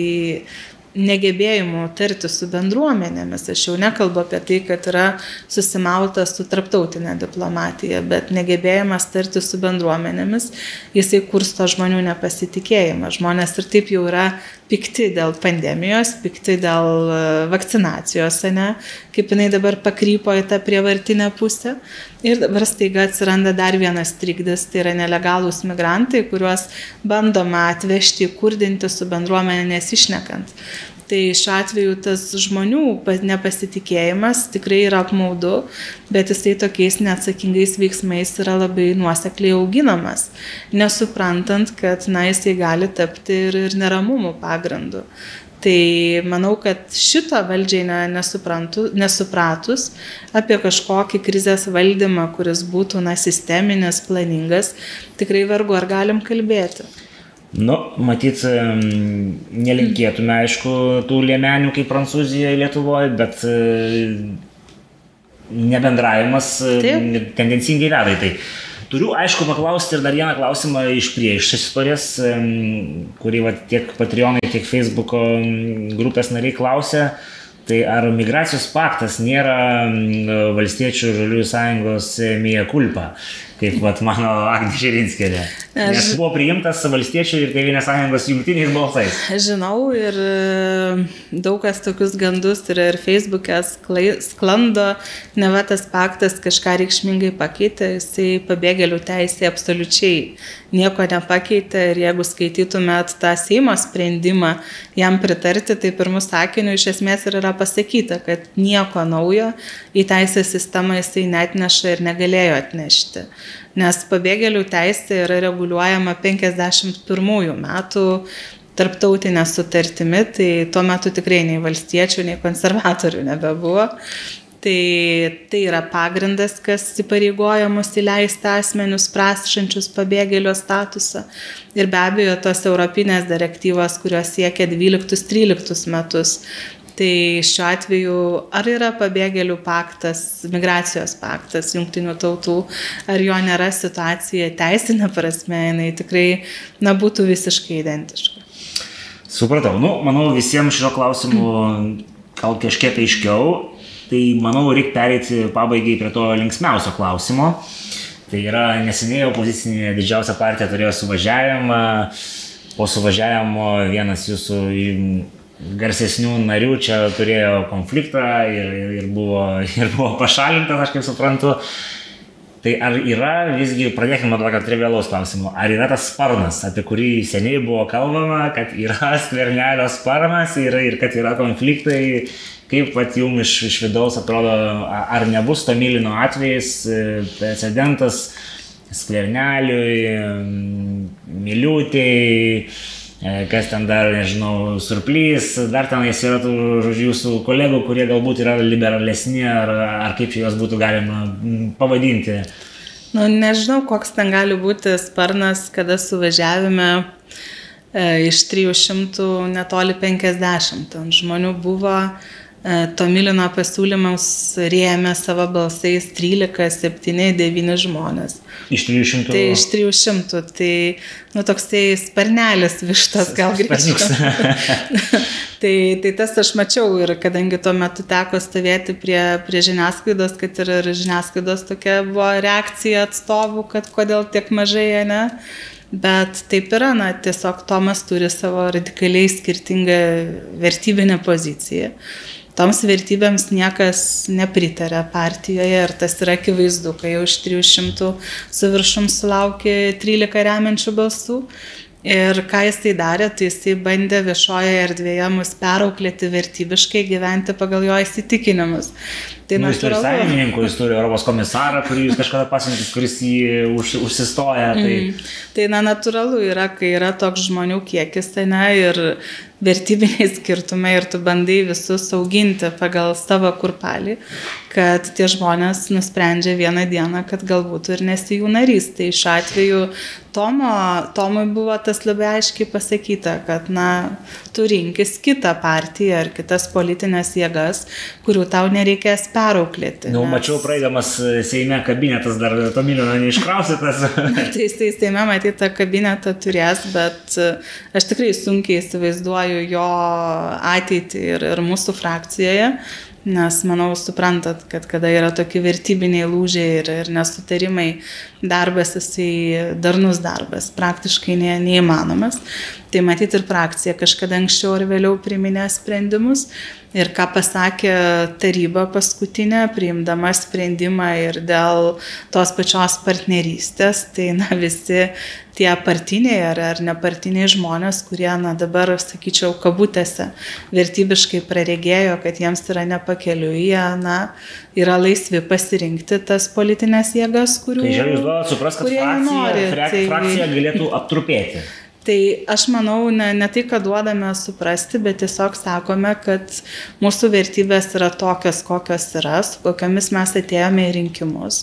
negebėjimu tarti su bendruomenėmis. Aš jau nekalbu apie tai, kad yra susimauta su tarptautinė diplomatija, bet negebėjimas tarti su bendruomenėmis, jisai kursto žmonių nepasitikėjimą. Žmonės ir taip jau yra pikti dėl pandemijos, pikti dėl e, vakcinacijos, ne, kaip jinai dabar pakrypo į tą prievartinę pusę. Ir dabar staiga atsiranda dar vienas trikdis, tai yra nelegalūs migrantai, kuriuos bandoma atvežti, kurdinti su bendruomenė nesišnekant. Tai šiuo atveju tas žmonių nepasitikėjimas tikrai yra apmaudu, bet jisai tokiais neatsakingais veiksmais yra labai nuosekliai auginamas, nesuprantant, kad na, jisai gali tapti ir, ir neramumų pagrindu. Tai manau, kad šito valdžiai ne, nesupratus apie kažkokį krizės valdymą, kuris būtų na, sisteminis, planingas, tikrai vargu ar galim kalbėti. Nu, matyt, nelinkėtume, aišku, tų liemenių kaip Prancūzijoje, Lietuvoje, bet nebendravimas Taip. tendencingai veda į tai. Turiu, aišku, paklausti ir dar vieną klausimą iš prieš istorijas, kurį va, tiek Patreonai, tiek Facebook'o grupės nariai klausė. Tai ar migracijos paktas nėra valstiečių žaliųjų sąjungos mėja kulpa? Kaip vat, mano Agnė Žirinskėlė. Nes buvo priimtas valstiečių ir Tevinės sąjungos jungtiniais balsais. Žinau ir e, daug kas tokius gandus ir, ir Facebook'e sklando, ne va tas paktas kažką reikšmingai pakeitė, jisai pabėgėlių teisė absoliučiai nieko nepakeitė ir jeigu skaitytumėt tą Seimo sprendimą jam pritarti, tai pirmų sakinių iš esmės ir yra pasakyta, kad nieko naujo į teisės sistemą jisai net neša ir negalėjo atnešti nes pabėgėlių teisė yra reguliuojama 51 metų tarptautinė sutartimi, tai tuo metu tikrai nei valstiečių, nei konservatorių nebebuvo. Tai, tai yra pagrindas, kas įpareigoja mus įleisti asmenius prašančius pabėgėlio statusą. Ir be abejo, tos europinės direktyvos, kurios siekia 12-13 metus, Tai šiuo atveju ar yra pabėgėlių paktas, migracijos paktas jungtinių tautų, ar jo nėra situacija teisinė prasme, jinai tikrai na, būtų visiškai identiška. Supratau, nu, manau visiems šio klausimu gal kažkiek aiškiau, tai manau reikia perėti pabaigai prie to linksmiausio klausimo. Tai yra neseniai opozicinė didžiausia partija turėjo suvažiavimą, po suvažiavimo vienas jūsų garsesnių narių čia turėjo konfliktą ir, ir, buvo, ir buvo pašalintas, aš kaip suprantu. Tai ar yra, visgi pradėkime nuo tokio trivialaus klausimo, ar yra tas sparnas, apie kurį seniai buvo kalbama, kad yra skvernelio sparnas ir, ir kad yra konfliktai, kaip pat jums iš, iš vidaus atrodo, ar nebus to mylino atvejais, e, precedentas skverneliui, miliūtėjai kas ten dar, nežinau, surplys, dar tenais yra tų, žodžiu, jūsų kolegų, kurie galbūt yra liberalesni, ar, ar kaip juos būtų galima pavadinti. Nu, nežinau, koks ten gali būti sparnas, kada suvažiavime e, iš 300 netoli 50 žmonių buvo E, Tomilino pasiūlymus rėmė savo balsais 13, 7, 9 žmonės. Iš 300. Tai iš 300, tai, nu, toksai sparnelis vištas gal greičiau. tai, tai tas aš mačiau ir kadangi tuo metu teko stovėti prie, prie žiniasklaidos, kad ir, ir žiniasklaidos tokia buvo reakcija atstovų, kad kodėl tiek mažai, ne? Bet taip yra, na, tiesiog Tomas turi savo radikaliai skirtingą vertybinę poziciją toms vertybėms niekas nepritarė partijoje ir tas yra akivaizdu, kai jau iš 300 su viršum sulaukė 13 remiančių balsų. Ir ką jisai darė, tai jisai bandė viešoje erdvėje mus perauklėti vertybiškai, gyventi pagal jo įsitikinimus. Tai nu, jis turi sąjungininkų, jis turi Europos komisarą, kurį jūs kažkada pasiuntėt, kuris jį už, užsistoja. Tai... Mm. tai na, natūralu yra, kai yra toks žmonių kiekis, tai ne, ir vertybiniai skirtumai ir tu bandai visus auginti pagal savo kurpalį, kad tie žmonės nusprendžia vieną dieną, kad galbūt ir nesi jų narys. Tai šiuo atveju Tomo, Tomui buvo tas labai aiškiai pasakyta, kad, na, tu rinkis kitą partiją ar kitas politinės jėgas, kurių tau nereikės perauklėti. Na, nu, nes... mačiau praeidamas Seime kabinetas dar Tomilino neiškraustytas. tai jisai Seime matyti tą kabinetą turės, bet aš tikrai sunkiai įsivaizduoju, įsivaizduoju jo ateitį ir, ir mūsų frakcijoje, nes manau, suprantat, kad kada yra tokie vertybiniai lūžiai ir, ir nesutarimai, darbas jisai darnus darbas, praktiškai ne, neįmanomas. Tai matyti ir frakcija kažkada anksčiau ar vėliau priminė sprendimus. Ir ką pasakė taryba paskutinė, priimdama sprendimą ir dėl tos pačios partnerystės, tai na, visi tie partiniai ar, ar nepartiniai žmonės, kurie na, dabar, sakyčiau, kabutėse vertybiškai praregėjo, kad jiems yra nepakeliu, jie na, yra laisvi pasirinkti tas politinės jėgas, kurių... Tai žiūrėjau, supras, kad frakcija, nori, frak, tai... frakcija galėtų aptrupėti. Tai aš manau, ne, ne tai, kad duodame suprasti, bet tiesiog sakome, kad mūsų vertybės yra tokios, kokios yra, su kokiamis mes atėjome į rinkimus.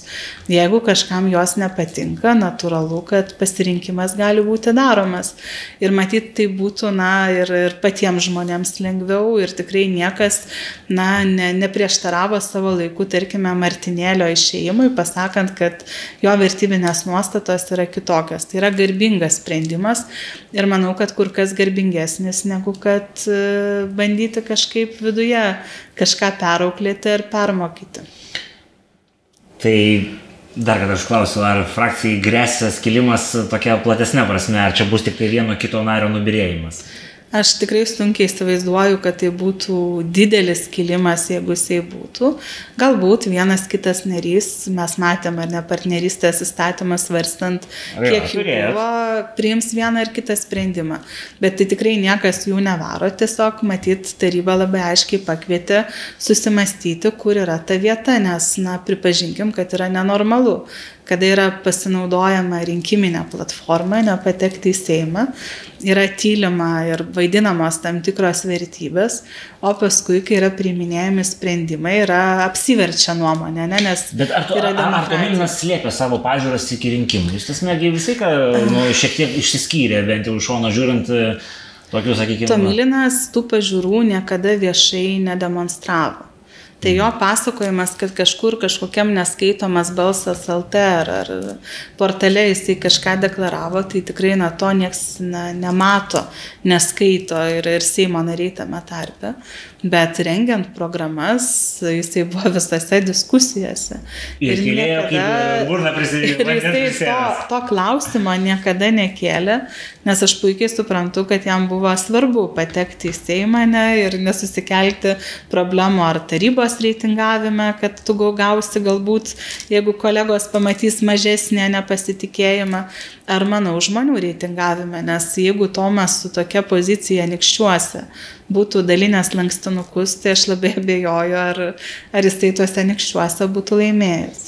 Jeigu kažkam jos nepatinka, natūralu, kad pasirinkimas gali būti daromas. Ir matyti tai būtų, na, ir, ir patiems žmonėms lengviau ir tikrai niekas, na, ne, neprieštaravo savo laiku, tarkime, Martinėlio išėjimui, pasakant, kad jo vertybinės nuostatos yra kitokios. Tai yra garbingas sprendimas Ir manau, kad kur kas garbingesnis negu kad e, bandyti kažkaip viduje kažką perauklėti ir permokyti. Tai dar kad aš klausiu, ar frakcijai grėsia skilimas tokia platesnė prasme, ar čia bus tik tai vieno kito nario nubirėjimas? Aš tikrai sunkiai įsivaizduoju, kad tai būtų didelis kilimas, jeigu jisai būtų. Galbūt vienas kitas narys, mes matėme, ar ne partnerystės įstatymas varstant, kiek jų buvo, priims vieną ar kitą sprendimą. Bet tai tikrai niekas jų nevaro, tiesiog matyt, taryba labai aiškiai pakvietė susimastyti, kur yra ta vieta, nes, na, pripažinkim, kad yra nenormalu kada yra pasinaudojama rinkiminė platforma, nepatekti į Seimą, yra tylima ir vaidinamos tam tikros vertybės, o paskui, kai yra priiminėjami sprendimai, yra apsiverčia nuomonė, ne, nes... Bet ar, tu, ar, ar Tomilinas slėpė savo pažiūras iki rinkimų? Jis tas negi visai, ką, nu, šiek tiek išsiskyrė, bent jau iš šono žiūrint, tokių, sakykime. Tomilinas tų pažiūrų niekada viešai nedemonstravo. Tai jo pasakojimas, kad kažkur kažkokiam neskaitomas balsas LT ar, ar portale jisai kažką deklaravo, tai tikrai na to nieks na, nemato, neskaito ir, ir Seimo nariai tame tarpe. Bet rengiant programas, jisai buvo visose diskusijose. Ir, ir niekada, burna prisidėjo. Ir jisai to, to klausimo niekada nekėlė, nes aš puikiai suprantu, kad jam buvo svarbu patekti į Seimą ne, ir nesusikelti problemų ar tarybos reitingavime, kad tu gausi galbūt, jeigu kolegos pamatys mažesnį nepasitikėjimą, ar manau žmonių reitingavime, nes jeigu Tomas su tokia pozicija nikščiuose būtų dalinės lankstinukus, tai aš labai abejoju, ar, ar jisai tuose nikščiuose būtų laimėjęs.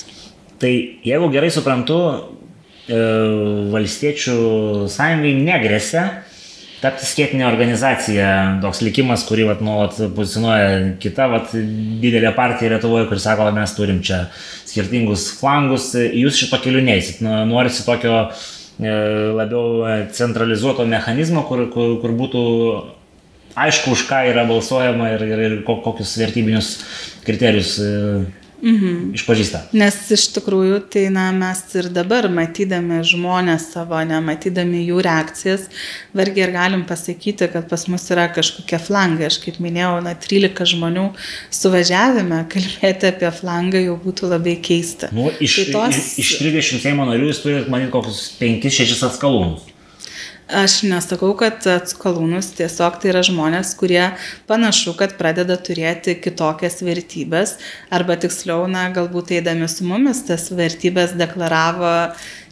Tai jeigu gerai suprantu, e, valstiečių sąjungai negresia tapti skėtinė organizacija, toks likimas, kurį vat, nuolat pozicionuoja kita vat, didelė partija Lietuvoje, kuri sako, kad mes turim čia skirtingus flangus, jūs šito keliu neįsit, norisi tokio e, labiau centralizuoto mechanizmo, kur, kur, kur būtų aišku, už ką yra balsuojama ir, ir, ir kokius vertybinius kriterijus e, Mhm. Išpažįsta. Nes iš tikrųjų, tai na, mes ir dabar matydami žmonės savo, nematydami jų reakcijas, vargiai ir galim pasakyti, kad pas mus yra kažkokie flangai. Aš kaip minėjau, na, 13 žmonių suvažiavime, kalbėti apie flangą jau būtų labai keista. Nu, iš, tai tos... iš 30 Seimo narių jūs turite, manyti, kokius 5-6 atskalūnus. Aš nesakau, kad atskalūnus tiesiog tai yra žmonės, kurie panašu, kad pradeda turėti kitokias vertybės, arba tiksliau, na, galbūt eidami su mumis tas vertybės deklaravo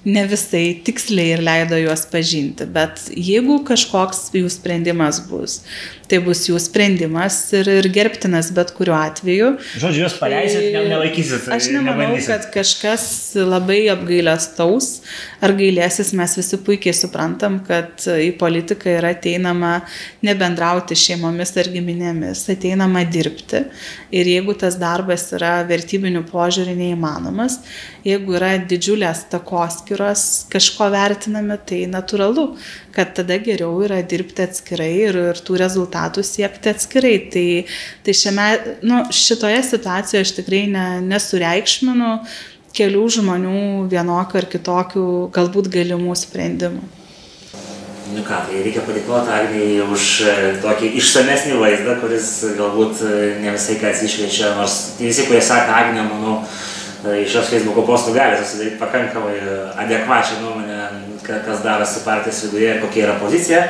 ne visai tiksliai ir leido juos pažinti, bet jeigu kažkoks jų sprendimas bus, tai bus jų sprendimas ir, ir gerbtinas bet kuriuo atveju. Žodžiu, jūs paleisit, tai, nemalaikysit. Aš nemanau, nebandysit. kad kažkas labai apgailės taus ar gailėsis, mes visi puikiai suprantam, kad į politiką yra ateinama nebendrauti šeimomis ar giminėmis, ateinama dirbti. Ir jeigu tas darbas yra vertybinių požiūrį neįmanomas, jeigu yra didžiulės takos atskiros kažko vertinami, tai natūralu, kad tada geriau yra dirbti atskirai ir, ir tų rezultatų siekti atskirai. Tai, tai šiame, nu, šitoje situacijoje aš tikrai ne, nesureikšminu kelių žmonių vienokių ar kitokių galbūt galimų sprendimų. Nu ką, tai reikia padėkoti Agnijai už e, tokį išsamesnį vaizdą, kuris galbūt e, ne visai ką atsišviečia, nors visi, kurie sako Agnė, manau, iš šios Facebook'o postų gali susidaryti pakankamai adekvačią nuomonę, kas darosi partijos viduje ir kokia yra pozicija.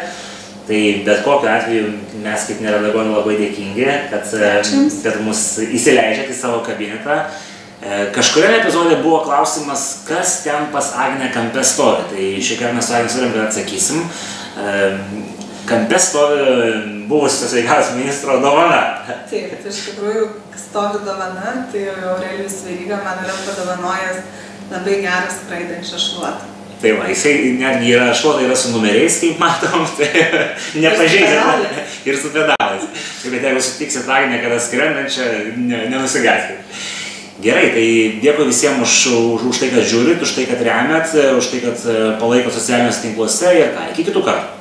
Tai bet kokiu atveju mes kaip neredaguojame labai dėkingi, kad, kad mus įsileidžiate į savo kabinetą. Kažkuriame epizode buvo klausimas, kas ten pas Agnę kampe stovi. Tai šį kartą mes su Agnė surim, kad atsakysim. Kampe stovi buvusio sveikatos ministro dovana. Taip, tai iš tikrųjų stovi dovana, tai Aurelijus Veryga man yra padovanojęs labai gerą skraidančią šluotą. Tai va, jisai netgi yra šluota yra su numeriais, kaip matom, tai nepažeidžiama. Ir su pedalais. Tai bet jeigu sutiksit Agnę, kada skrendančią, ne, nenusigaskit. Gerai, tai dėkui visiems už, už, už tai, kad žiūrit, už tai, kad remiat, už tai, kad palaikot socialiniuose tinkluose ir ką, iki kitų kartų.